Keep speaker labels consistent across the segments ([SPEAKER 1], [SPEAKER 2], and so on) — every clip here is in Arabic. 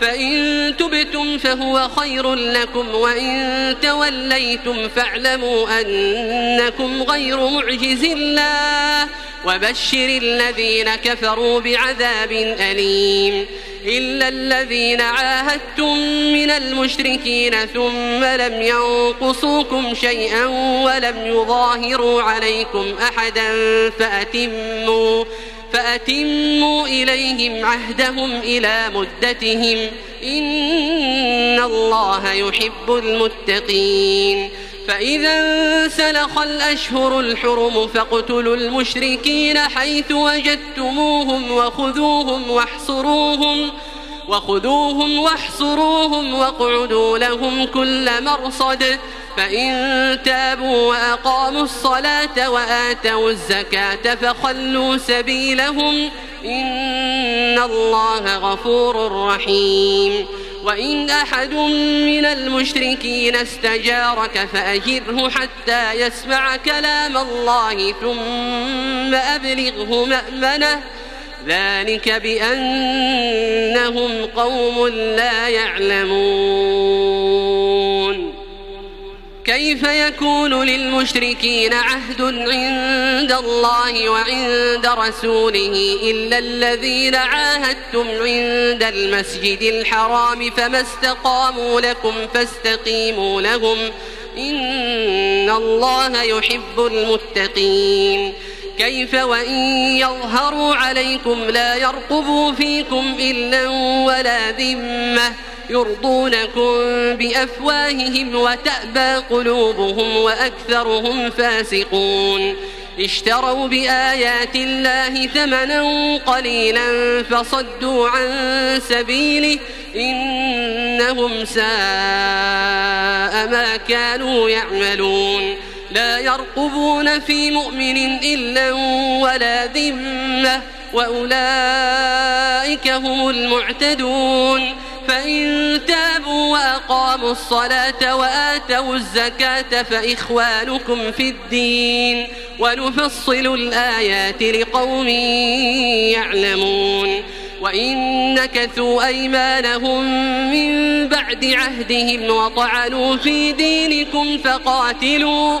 [SPEAKER 1] فإن تبتم فهو خير لكم وإن توليتم فاعلموا أنكم غير معجز الله وبشر الذين كفروا بعذاب أليم إلا الذين عاهدتم من المشركين ثم لم ينقصوكم شيئا ولم يظاهروا عليكم أحدا فأتموا فأتموا إليهم عهدهم إلى مدتهم إن الله يحب المتقين فإذا انسلخ الأشهر الحرم فاقتلوا المشركين حيث وجدتموهم وخذوهم واحصروهم وخذوهم واحصروهم واقعدوا لهم كل مرصد فإن تابوا وأقاموا الصلاة وآتوا الزكاة فخلوا سبيلهم إن الله غفور رحيم وإن أحد من المشركين استجارك فأجره حتى يسمع كلام الله ثم أبلغه مأمنه ذلك بأنهم قوم لا يعلمون كيف يكون للمشركين عهد عند الله وعند رسوله إلا الذين عاهدتم عند المسجد الحرام فما استقاموا لكم فاستقيموا لهم إن الله يحب المتقين كيف وإن يظهروا عليكم لا يرقبوا فيكم إلا ولا ذمة يرضونكم بأفواههم وتأبى قلوبهم وأكثرهم فاسقون اشتروا بآيات الله ثمنا قليلا فصدوا عن سبيله إنهم ساء ما كانوا يعملون لا يرقبون في مؤمن إلا ولا ذمة وأولئك هم المعتدون فإن تابوا وأقاموا الصلاة وآتوا الزكاة فإخوانكم في الدين ونفصل الآيات لقوم يعلمون وإن نكثوا أيمانهم من بعد عهدهم وطعنوا في دينكم فقاتلوا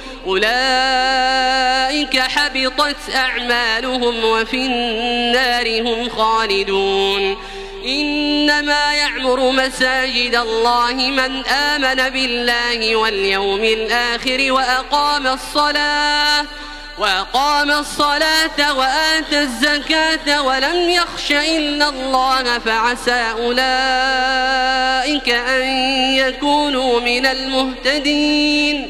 [SPEAKER 1] أولئك حبطت أعمالهم وفي النار هم خالدون إنما يعمر مساجد الله من آمن بالله واليوم الآخر وأقام الصلاة وأقام الصلاة وآتى الزكاة ولم يخش إلا الله فعسى أولئك أن يكونوا من المهتدين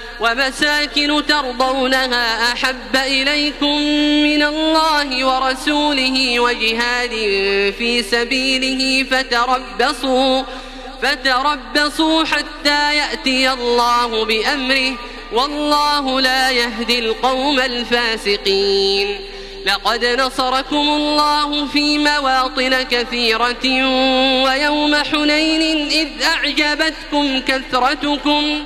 [SPEAKER 1] ومساكن ترضونها أحب إليكم من الله ورسوله وجهاد في سبيله فتربصوا فتربصوا حتى يأتي الله بأمره والله لا يهدي القوم الفاسقين لقد نصركم الله في مواطن كثيرة ويوم حنين إذ أعجبتكم كثرتكم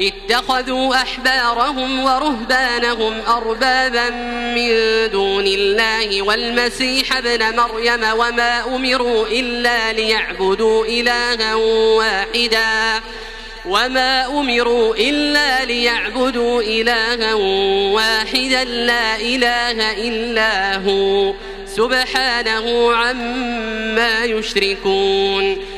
[SPEAKER 1] اتخذوا أحبارهم ورهبانهم أربابا من دون الله والمسيح ابن مريم وما أمروا إلا ليعبدوا إلها واحدا وما أمروا إلا ليعبدوا إلها واحدا لا إله إلا هو سبحانه عما يشركون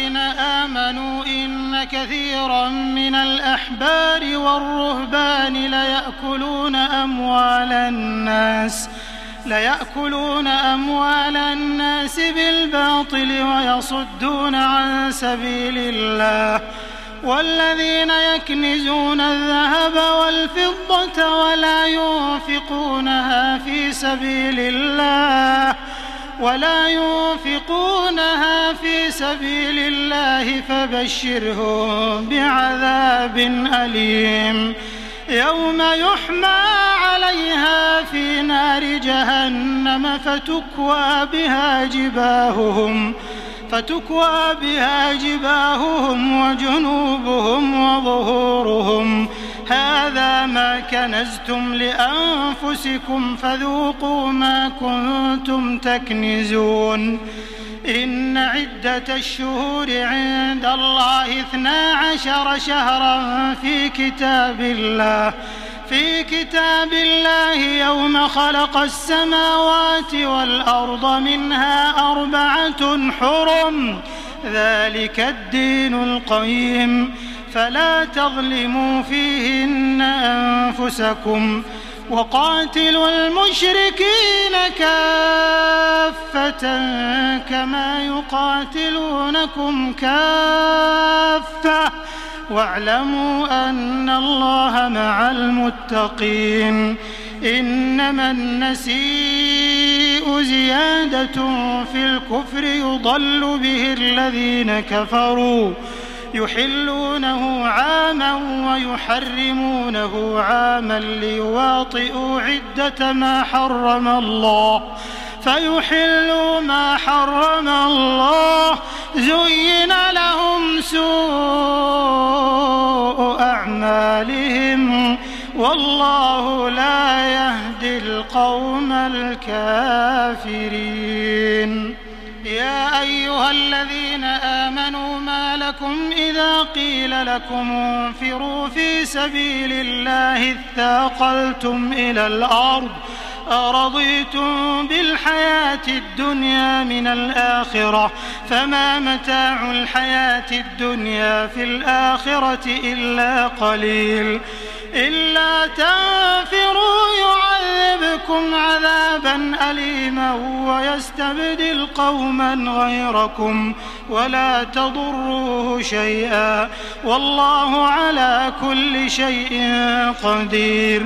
[SPEAKER 2] آمنوا إن كثيرا من الأحبار والرهبان ليأكلون أموال الناس ليأكلون أموال الناس بالباطل ويصدون عن سبيل الله والذين يكنزون الذهب والفضة ولا ينفقونها في سبيل الله ولا ينفقونها في سبيل الله فبشرهم بعذاب أليم يوم يحمى عليها في نار جهنم فتكوى بها جباههم فتكوى بها جباههم وجنوبهم وظهورهم هذا ما كنزتم لانفسكم فذوقوا ما كنتم تكنزون ان عده الشهور عند الله اثنا عشر شهرا في كتاب الله في كتاب الله يوم خلق السماوات والارض منها اربعه حرم ربكم ذلك الدين القيم فلا تظلموا فيهن أنفسكم وقاتلوا المشركين كافة كما يقاتلونكم كافة واعلموا أن الله مع المتقين إنما النسيء زيادة في الكفر يضل به الذين كفروا يحلونه عاما ويحرمونه عاما ليواطئوا عدة ما حرم الله فيحلوا ما حرم الله زين لهم سوء أعمالهم والله لا يهدي القوم الكافرين يا أيها الذين آمنوا ما لكم إذا قيل لكم انفروا في سبيل الله اثاقلتم إلى الأرض أرضيتم بالحياة الدنيا من الآخرة فما متاع الحياة الدنيا في الآخرة إلا قليل إلا تنفروا يعذبكم عذابا أليما ويستبدل قوما غيركم ولا تضروه شيئا والله على كل شيء قدير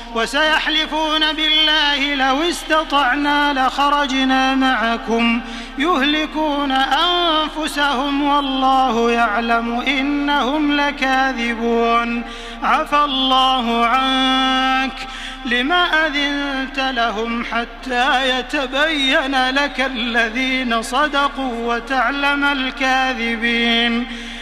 [SPEAKER 2] وسيحلفون بالله لو استطعنا لخرجنا معكم يهلكون أنفسهم والله يعلم إنهم لكاذبون عفى الله عنك لما أذنت لهم حتى يتبين لك الذين صدقوا وتعلم الكاذبين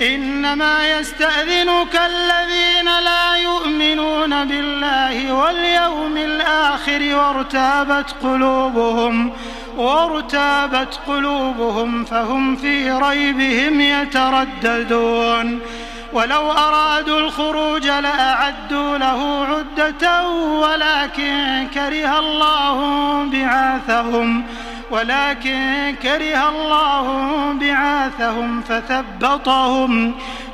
[SPEAKER 2] إنما يستأذنك الذين لا يؤمنون بالله واليوم الآخر وارتابت قلوبهم وارتابت قلوبهم فهم في ريبهم يترددون ولو أرادوا الخروج لأعدوا له عدة ولكن كره الله بعاثهم ولكن كره الله بعاثهم فثبطهم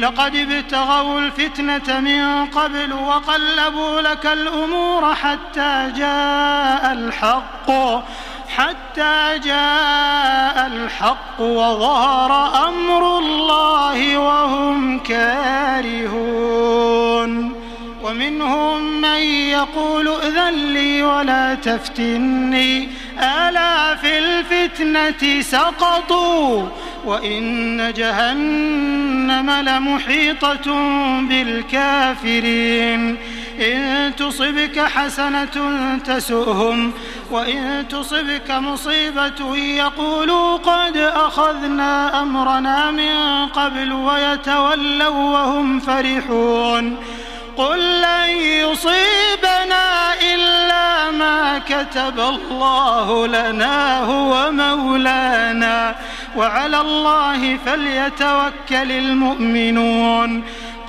[SPEAKER 2] لقد ابتغوا الفتنة من قبل وقلبوا لك الأمور حتى جاء الحق حتى جاء الحق وظهر أمر الله وهم كارهون ومنهم من يقول ائذن لي ولا تفتني ألا في الفتنة سقطوا وإن جهنم لمحيطة بالكافرين إن تصبك حسنة تسؤهم وإن تصبك مصيبة يقولوا قد أخذنا أمرنا من قبل ويتولوا وهم فرحون قل لن يصيبنا إلا ما كتب الله لنا هو مولانا وعلى الله فليتوكل المؤمنون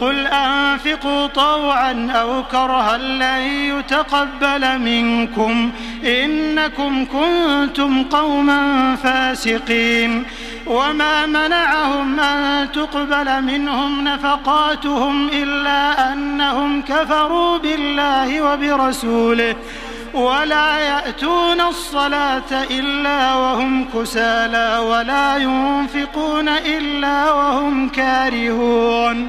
[SPEAKER 2] قل أنفقوا طوعا أو كرها لن يتقبل منكم إنكم كنتم قوما فاسقين وما منعهم أن تقبل منهم نفقاتهم إلا أنهم كفروا بالله وبرسوله ولا يأتون الصلاة إلا وهم كسالى ولا ينفقون إلا وهم كارهون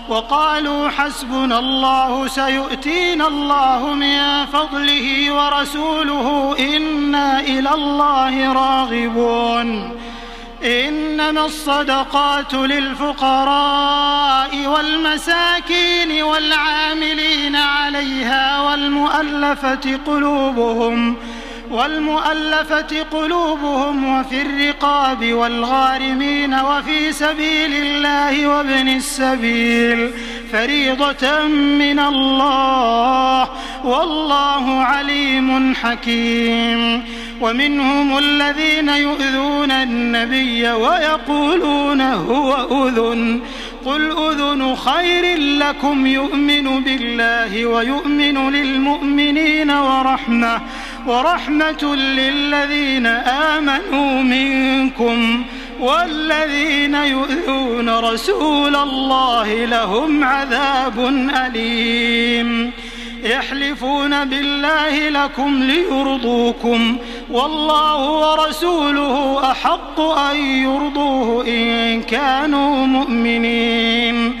[SPEAKER 2] وقالوا حسبنا الله سيؤتينا الله من فضله ورسوله إنا إلى الله راغبون إنما الصدقات للفقراء والمساكين والعاملين عليها والمؤلفة قلوبهم ۖ والمؤلفة قلوبهم وفي الرقاب والغارمين وفي سبيل الله وابن السبيل فريضة من الله والله عليم حكيم ومنهم الذين يؤذون النبي ويقولون هو أذن قل أذن خير لكم يؤمن بالله ويؤمن للمؤمنين ورحمه ورحمة للذين آمنوا منكم والذين يؤذون رسول الله لهم عذاب أليم يحلفون بالله لكم ليرضوكم والله ورسوله أحق أن يرضوه إن كانوا مؤمنين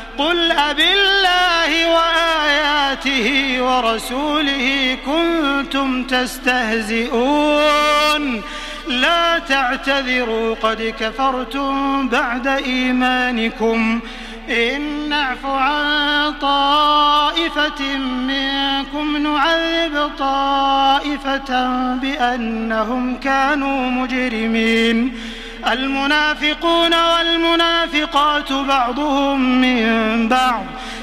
[SPEAKER 2] قل أبالله وآياته ورسوله كنتم تستهزئون لا تعتذروا قد كفرتم بعد إيمانكم إن نعف عن طائفة منكم نعذب طائفة بأنهم كانوا مجرمين المنافقون والمنافقات بعضهم من بعض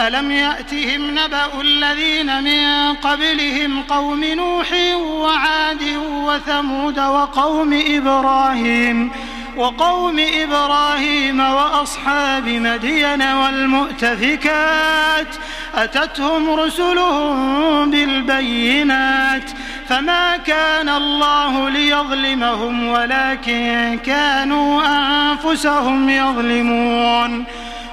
[SPEAKER 2] ألم يأتهم نبأ الذين من قبلهم قوم نوح وعاد وثمود وقوم إبراهيم وقوم إبراهيم وأصحاب مدين والمؤتفكات أتتهم رسلهم بالبينات فما كان الله ليظلمهم ولكن كانوا أنفسهم يظلمون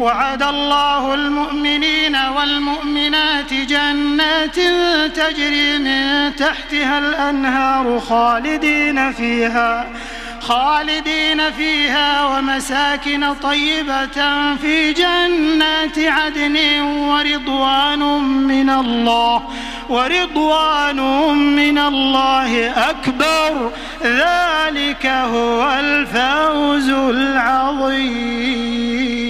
[SPEAKER 2] وعد الله المؤمنين والمؤمنات جنات تجري من تحتها الأنهار خالدين فيها خالدين فيها ومساكن طيبة في جنات عدن ورضوان من الله ورضوان من الله أكبر ذلك هو الفوز العظيم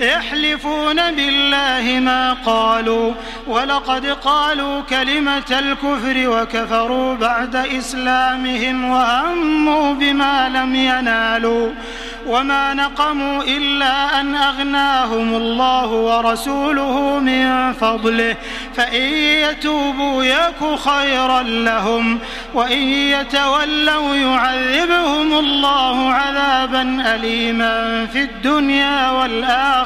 [SPEAKER 2] يحلفون بالله ما قالوا ولقد قالوا كلمة الكفر وكفروا بعد إسلامهم وهموا بما لم ينالوا وما نقموا إلا أن أغناهم الله ورسوله من فضله فإن يتوبوا يك خيرا لهم وإن يتولوا يعذبهم الله عذابا أليما في الدنيا والآخرة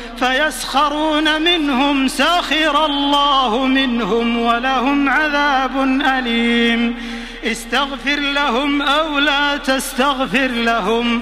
[SPEAKER 2] فيسخرون منهم سخر الله منهم ولهم عذاب أليم استغفر لهم أو لا تستغفر لهم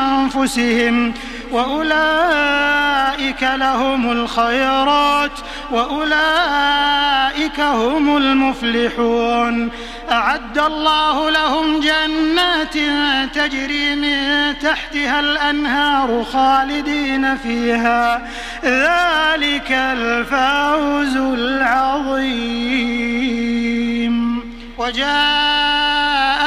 [SPEAKER 2] أنفسهم وأولئك لهم الخيرات وأولئك هم المفلحون أعد الله لهم جنات تجري من تحتها الأنهار خالدين فيها ذلك الفوز العظيم وجاء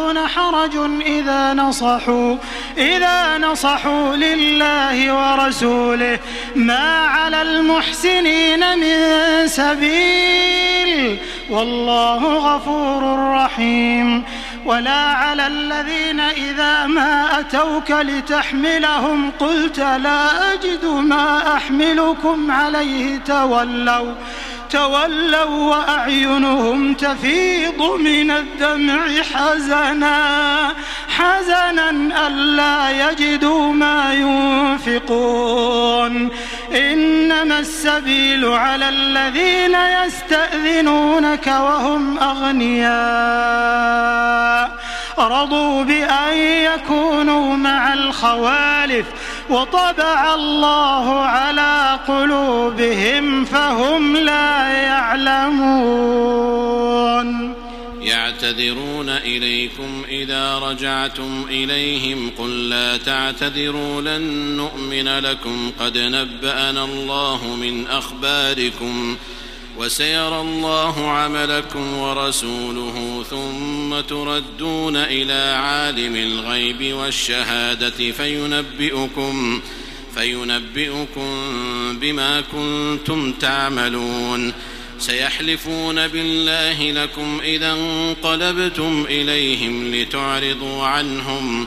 [SPEAKER 2] يكون حرج إذا نصحوا إذا نصحوا لله ورسوله ما على المحسنين من سبيل والله غفور رحيم ولا على الذين إذا ما أتوك لتحملهم قلت لا أجد ما أحملكم عليه تولوا تولوا وأعينهم تفيض من الدمع حزنا حزنا ألا يجدوا ما ينفقون إنما السبيل على الذين يستأذنونك وهم أغنياء رضوا بأن يكونوا مع الخوالف وطبع الله على قلوبهم فهم لا يعلمون
[SPEAKER 3] يعتذرون اليكم اذا رجعتم اليهم قل لا تعتذروا لن نؤمن لكم قد نبانا الله من اخباركم وسيرى الله عملكم ورسوله ثم تردون الى عالم الغيب والشهاده فينبئكم فينبئكم بما كنتم تعملون سيحلفون بالله لكم اذا انقلبتم اليهم لتعرضوا عنهم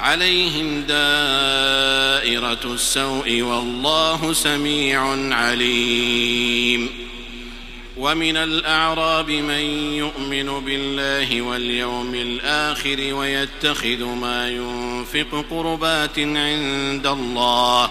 [SPEAKER 3] عليهم دائرة السوء والله سميع عليم ومن الأعراب من يؤمن بالله واليوم الآخر ويتخذ ما ينفق قربات عند الله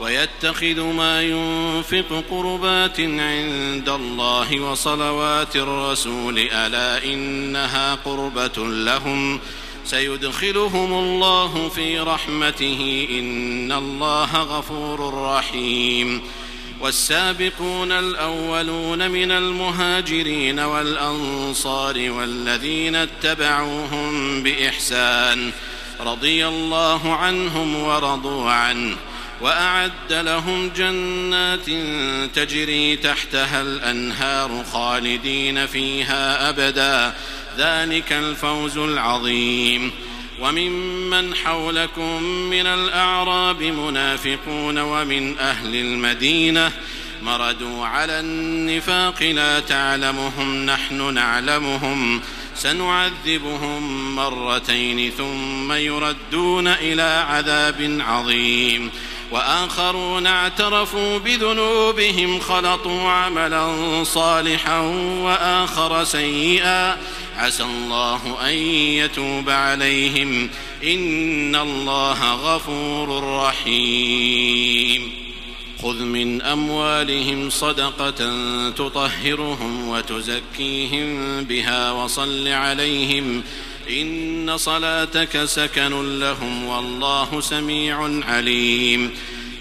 [SPEAKER 3] ويتخذ ما ينفق قربات عند الله وصلوات الرسول ألا إنها قربة لهم ۖ سيدخلهم الله في رحمته إن الله غفور رحيم والسابقون الأولون من المهاجرين والأنصار والذين اتبعوهم بإحسان رضي الله عنهم ورضوا عنه وأعد لهم جنات تجري تحتها الأنهار خالدين فيها أبداً ذلك الفوز العظيم وممن حولكم من الأعراب منافقون ومن أهل المدينة مردوا على النفاق لا تعلمهم نحن نعلمهم سنعذبهم مرتين ثم يردون إلى عذاب عظيم وآخرون اعترفوا بذنوبهم خلطوا عملا صالحا وآخر سيئا عسى الله أن يتوب عليهم إن الله غفور رحيم خذ من أموالهم صدقة تطهرهم وتزكيهم بها وصل عليهم إن صلاتك سكن لهم والله سميع عليم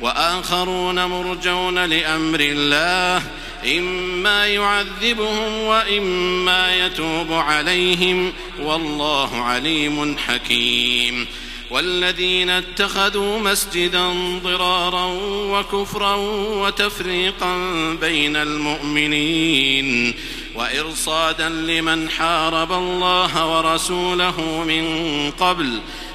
[SPEAKER 3] واخرون مرجون لامر الله اما يعذبهم واما يتوب عليهم والله عليم حكيم والذين اتخذوا مسجدا ضرارا وكفرا وتفريقا بين المؤمنين وارصادا لمن حارب الله ورسوله من قبل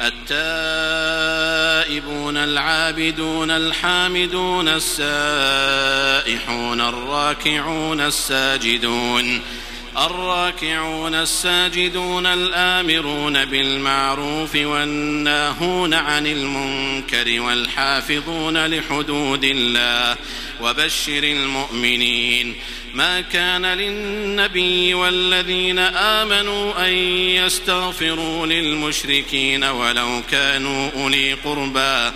[SPEAKER 3] التائبون العابدون الحامدون السائحون الراكعون الساجدون الراكعون الساجدون الآمرون بالمعروف والناهون عن المنكر والحافظون لحدود الله وبشر المؤمنين ما كان للنبي والذين آمنوا أن يستغفروا للمشركين ولو كانوا أولي قربى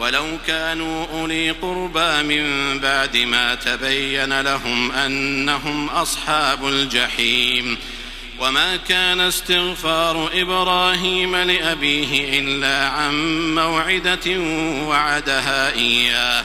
[SPEAKER 3] ولو كانوا أولي قربى من بعد ما تبين لهم أنهم أصحاب الجحيم وما كان استغفار إبراهيم لأبيه إلا عن موعدة وعدها إياه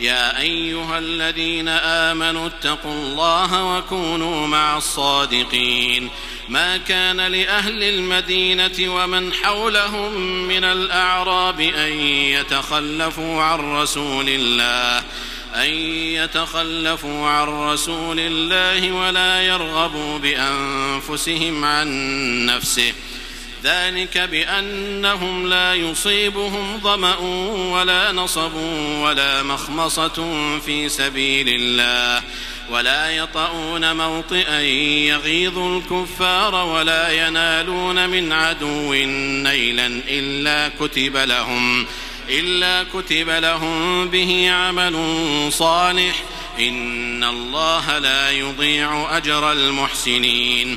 [SPEAKER 3] يا ايها الذين امنوا اتقوا الله وكونوا مع الصادقين ما كان لاهل المدينه ومن حولهم من الاعراب ان يتخلفوا عن رسول الله أن يتخلفوا عن رسول الله ولا يرغبوا بأنفسهم عن نفسه ۖ ذلك بأنهم لا يصيبهم ظمأ ولا نصب ولا مخمصة في سبيل الله ولا يطؤون موطئا يغيظ الكفار ولا ينالون من عدو نيلا إلا كتب لهم إلا كتب لهم به عمل صالح إن الله لا يضيع أجر المحسنين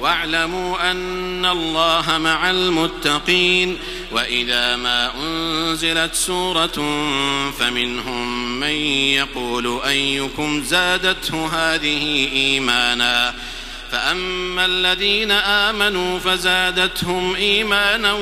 [SPEAKER 3] واعلموا أن الله مع المتقين وإذا ما أنزلت سورة فمنهم من يقول أيكم زادته هذه إيمانا فأما الذين آمنوا فزادتهم إيمانا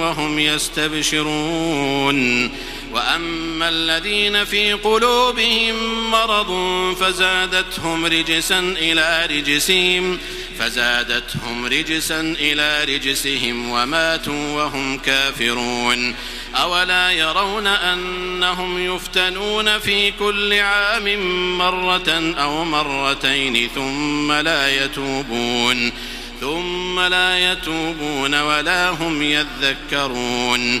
[SPEAKER 3] وهم يستبشرون وأما الذين في قلوبهم مرض فزادتهم رجسا إلى رجسهم فزادتهم رجسا إلى رجسهم وماتوا وهم كافرون أولا يرون أنهم يفتنون في كل عام مرة أو مرتين ثم لا يتوبون ثم لا يتوبون ولا هم يذكرون